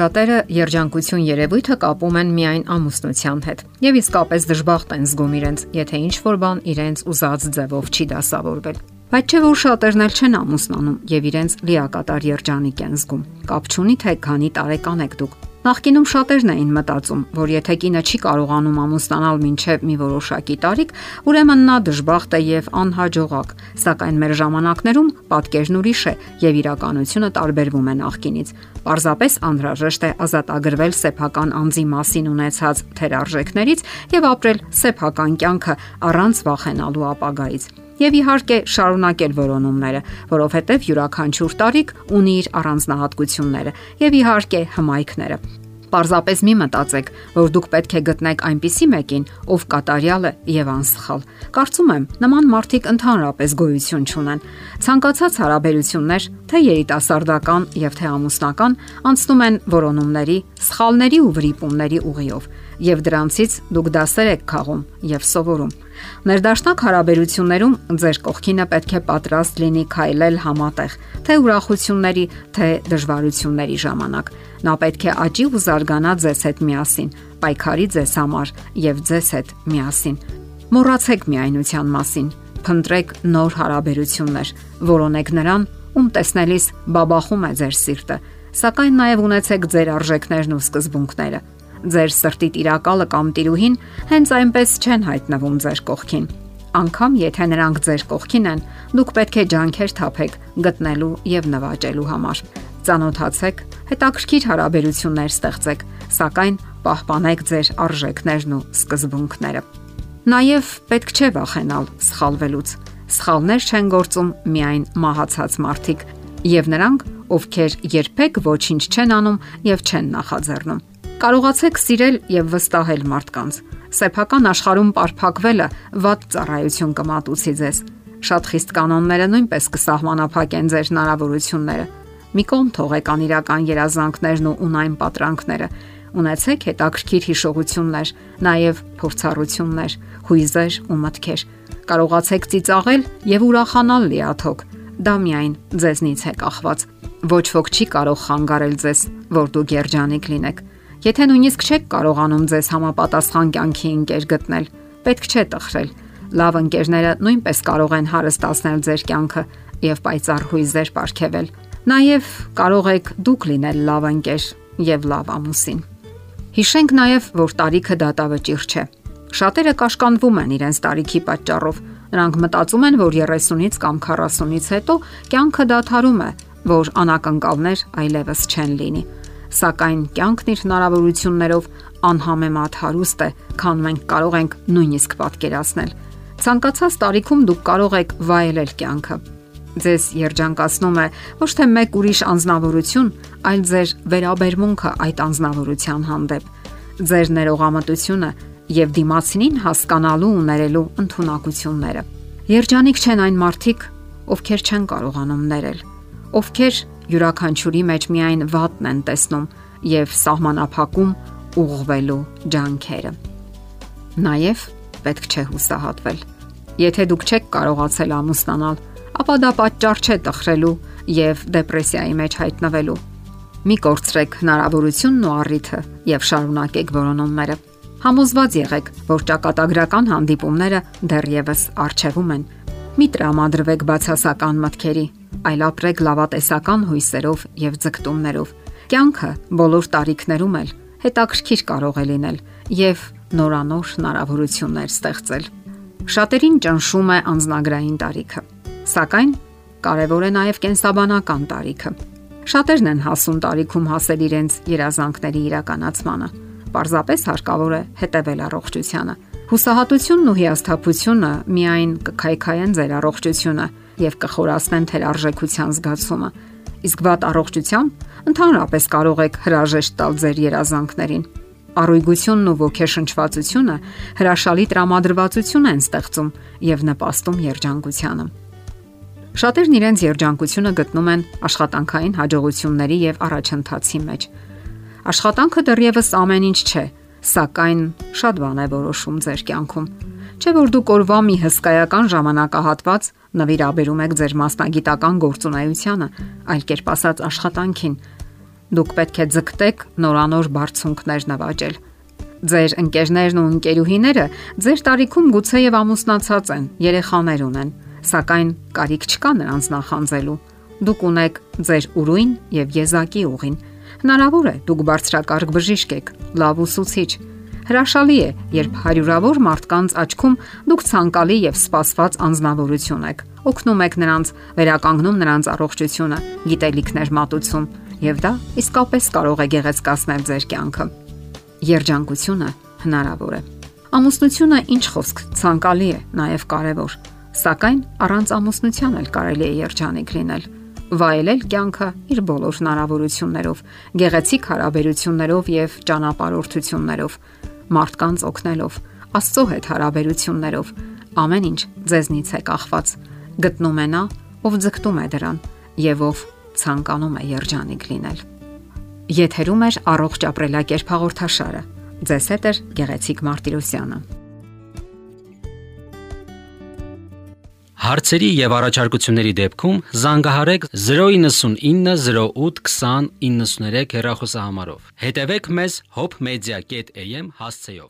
Շատերը երջանկություն երևույթը կապում են միայն ամուսնության հետ եւ իսկապես դժբախտ են զգում իրենց, եթե ինչ որ բան իրենց ուզած ձևով չի դասավորվել։ Բայց չէ որ շատերն էլ չեն ամուսնանում եւ իրենց լիակատար երջանիկ են զգում։ Կապ չունի թե քանի տարեկան եք դուք։ Նախկինում շատերն էին մտածում, որ եթե կինը չի կարողանում ամուսնանալ մինչև մի որոշակի տարիք, ուրեմն նա դժբախտ է եւ անհաջողակ, սակայն մեր ժամանակներում պատկերն ուրիշ է եւ իրականությունը տարբերվում է նախկինից։ Պարզապես անհրաժեշտ է ազատագրվել սեփական անձի մասին ունեցած թերարժեքներից եւ ապրել սեփական կյանքը առանց վախենալու ապագայից եւ իհարկե շարունակել որոնումները, որովհետեւ յուրաքանչյուր տարիք ունի իր առանձնահատկությունները եւ իհարկե հմայքները։ Պարզապես մի մտածեք, որ դուք պետք է գտնեք այնպիսի մեկին, ով կատարյալ է եւ անսխալ։ Կարծում եմ, նման մարդիկ ընդհանրապես գոյություն չունեն։ Ցանկացած հարաբերություններ, թե երիտասարդական եւ թե ամուսնական, անցնում են որոնումների, սխալների ու վրիպումների ուղիով, եւ դրանցից դուք դասեր եք քաղում եւ սովորում։ Ներդաշնակ հարաբերություններում ձեր կողքինը պետք է պատրաստ լինի քայլել համատեղ, թե ուրախությունների, թե դժվարությունների ժամանակ։ Նա պետք է աճի ու զարգանա ձեզ հետ միասին, պայքարի ձեզ համար եւ ձեզ հետ միասին։ Մոռացեք միայնության մասին, փնտրեք նոր հարաբերություններ, որոնեք նրան, ում տեսնելիս բաբախում է ձեր սիրտը, սակայն նաև ունեցեք ձեր արժեքներն ու սկզբունքները Ձեր սրտի տիրակալը կամ տիրուհին հենց այնպես չեն հայտնվում ձեր կողքին։ Անկամ եթե նրանք ձեր կողքին են, դուք պետք է ջանքեր թափեք գտնելու եւ նվաճելու համար։ Ծանոթացեք, հետաքրքիր հարաբերություններ ստեղծեք, սակայն պահպանեք ձեր արժեքներն ու սկզբունքները։ Նաև պետք չէ վախենալ սխալվելուց։ Սխալներ չեն գործում միայն մահացած մարդիկ, եւ նրանք, ովքեր երբեք ոչինչ չեն անում եւ չեն նախաձեռնում։ Կարողացեք սիրել եւ վստահել մարդկանց։ Սեփական աշխարհում ապարփակվելը ված ծառայություն կմատուցի ձեզ։ Շատ խիստ կանոնները նույնպես կսահմանափակեն ձեր հնարավորությունները։ Մի կողմ թողեք անիրական երազանքներն ու ունայն պատրանքները։ Ունեցեք հետաքրքիր հիշողություններ, նաև փորձառություններ, հույզեր ու մտքեր։ Կարողացեք ծիծաղել եւ ուրախանալ լիաթոք։ Դա միայն ձեզնից է կախված։ Ոչ ոք չի կարող խանգարել ձեզ, որ դուք երջանիկ լինեք Եթե նույնիսկ չեք կարողանում ձեզ համապատասխան կյանքի ընկեր գտնել, պետք չէ տխրել։ Լավ ընկերները նույնպես կարող են հարստացնել ձեր կյանքը եւ պայծառ հույզեր ապարգևել։ Նաեւ կարող եք դուք լինել լավ ընկեր եւ լավ ամուսին։ Հիշենք նաեւ, որ տարիքը դատավճիռ չէ։ Շատերը կաշկանդվում են իրենց տարիքի պատճառով։ Նրանք մտածում են, որ 30-ից կամ 40-ից հետո կյանքը դադարում է, որ անակնկալներ այլևս չեն լինի սակայն կյանքն իր հնարավորություններով անհամեմատ հարուստ է, քան մենք կարող ենք նույնիսկ պատկերացնել։ Ցանկացած տարիքում դուք կարող եք վայելել կյանքը։ Ձեզ երջանկացնում է ոչ թե մեկ ուրիշ անznավորություն, այլ ձեր վերաբերմունքը այդ անznավորության հանդեպ։ Ձեր ներողամտությունը եւ դիմացինին հասկանալու ու ներելու ընտունակությունները։ Երջանիկ չեն այն մարդիկ, ովքեր չեն կարողանում ներել, ովքեր յուրաքանչյուրի մեջ միայն վատն են տեսնում եւ սահմանափակում ուղղվելու ջանքերը։ Նաեւ պետք չէ հուսահատվել։ Եթե դուք չեք կարողացել ամուսնանալ, ապա դա պատճառ չէ տխրելու եւ դեպրեսիայի մեջ հայտնվելու։ Մի կորցրեք հնարավորությունն ու առիթը եւ շարունակեք որոնումները։ Համոզված եղեք, որ ճակատագրական հանդիպումները դեռևս արժևում են։ Մի տրամադրվեք բացասական մտքերի, այլ ապրեք լավատեսական հույսերով եւ ձգտումներով։ Կյանքը բոլոր տարիքներում էլ հետաքրքիր կարող է լինել եւ նորանոր հնարավորություններ ստեղծել։ Շատերին ճնշում է անznագրային տարիքը, սակայն կարևոր է նաեւ կենսաբանական տարիքը։ Շատերն են հասուն տարիքում հասել իրենց երազանքների իրականացմանը։ Պարզապես հարկավոր է հետևել առողջությանը։ Հուսահատությունն ու հիասթափությունը միայն կքայքայեն ձեր առողջությունը եւ կխորացնեն թերարժեքության զգացումը։ Իսկ վատ առողջությամբ ընդհանրապես կարող եք հրաժեշտ տալ ձեր երազանքներին։ Առույգությունն ու ոգեշնչվածությունը հրաշալի տրամադրվածություն են ստեղծում եւ նպաստում երջանկությանը։ Շատերն իրենց երջանկությունը գտնում են աշխատանքային հաջողությունների եւ առաջընթացի մեջ։ Աշխատանքը դեռևս ամեն ինչ չէ, սակայն շատ բան է որոշում ձեր կյանքում։ Չէ որ դուք օրվա մի հսկայական ժամանակահատված նվիրաբերում եք ձեր մասնագիտական գործունեությանը, այլ կերպ ասած աշխատանքին։ Դուք պետք է ձգտեք նորանոր բարձունքներ նվաճել։ Ձեր ընկերներն ու ընկերուհիները ձեր տարիքում գուցեև ամուսնացած են, երեխաներ ունեն, սակայն կարիք չկա նրանց նախանձելու։ Դուք ունեք ձեր ուրույն եւ եզակի ուղին։ Հնարավոր է դուք բարձրակարգ բժիշկ եք, լավ ուսուցիչ, Հրաշալի է, երբ հարյուրավոր մարդկանց աչքում դուք ցանկալի եւ սպասված անznավորություն եք։ Օգնում եք նրանց, վերականգնում նրանց առողջությունը, գիտելիքներ մատուցում, եւ դա իսկապես կարող է գեղեցկացնել ձեր կյանքը։ Երջանկությունը հնարավոր է։ Ամուսնությունը ինչ խոսք, ցանկալի է, նաեւ կարեւոր։ Սակայն առանց ամուսնության էլ կարելի է երջանիկ լինել վայելել կյանքը իր բոլոր հնարավորություններով, գեղեցիկ հարաբերություններով եւ ճանապարհորդություններով մարդկանց օգնելով, Աստծո հետ հարաբերություններով, ամեն ինչ ձեզնից է կախված։ Գտնում է նա, ով ձգտում է դրան եւ ով ցանկանում է երջանիկ լինել։ Եթերում է առողջ ապրելակերպ հաղորդաշարը։ Ձեզ հետ է Գեղեցիկ Մարտիրոսյանը։ Հարցերի եւ առաջարկությունների դեպքում զանգահարեք 099 08 20 93 հեռախոսահամարով։ Հետևեք մեզ hopmedia.am հասցեով։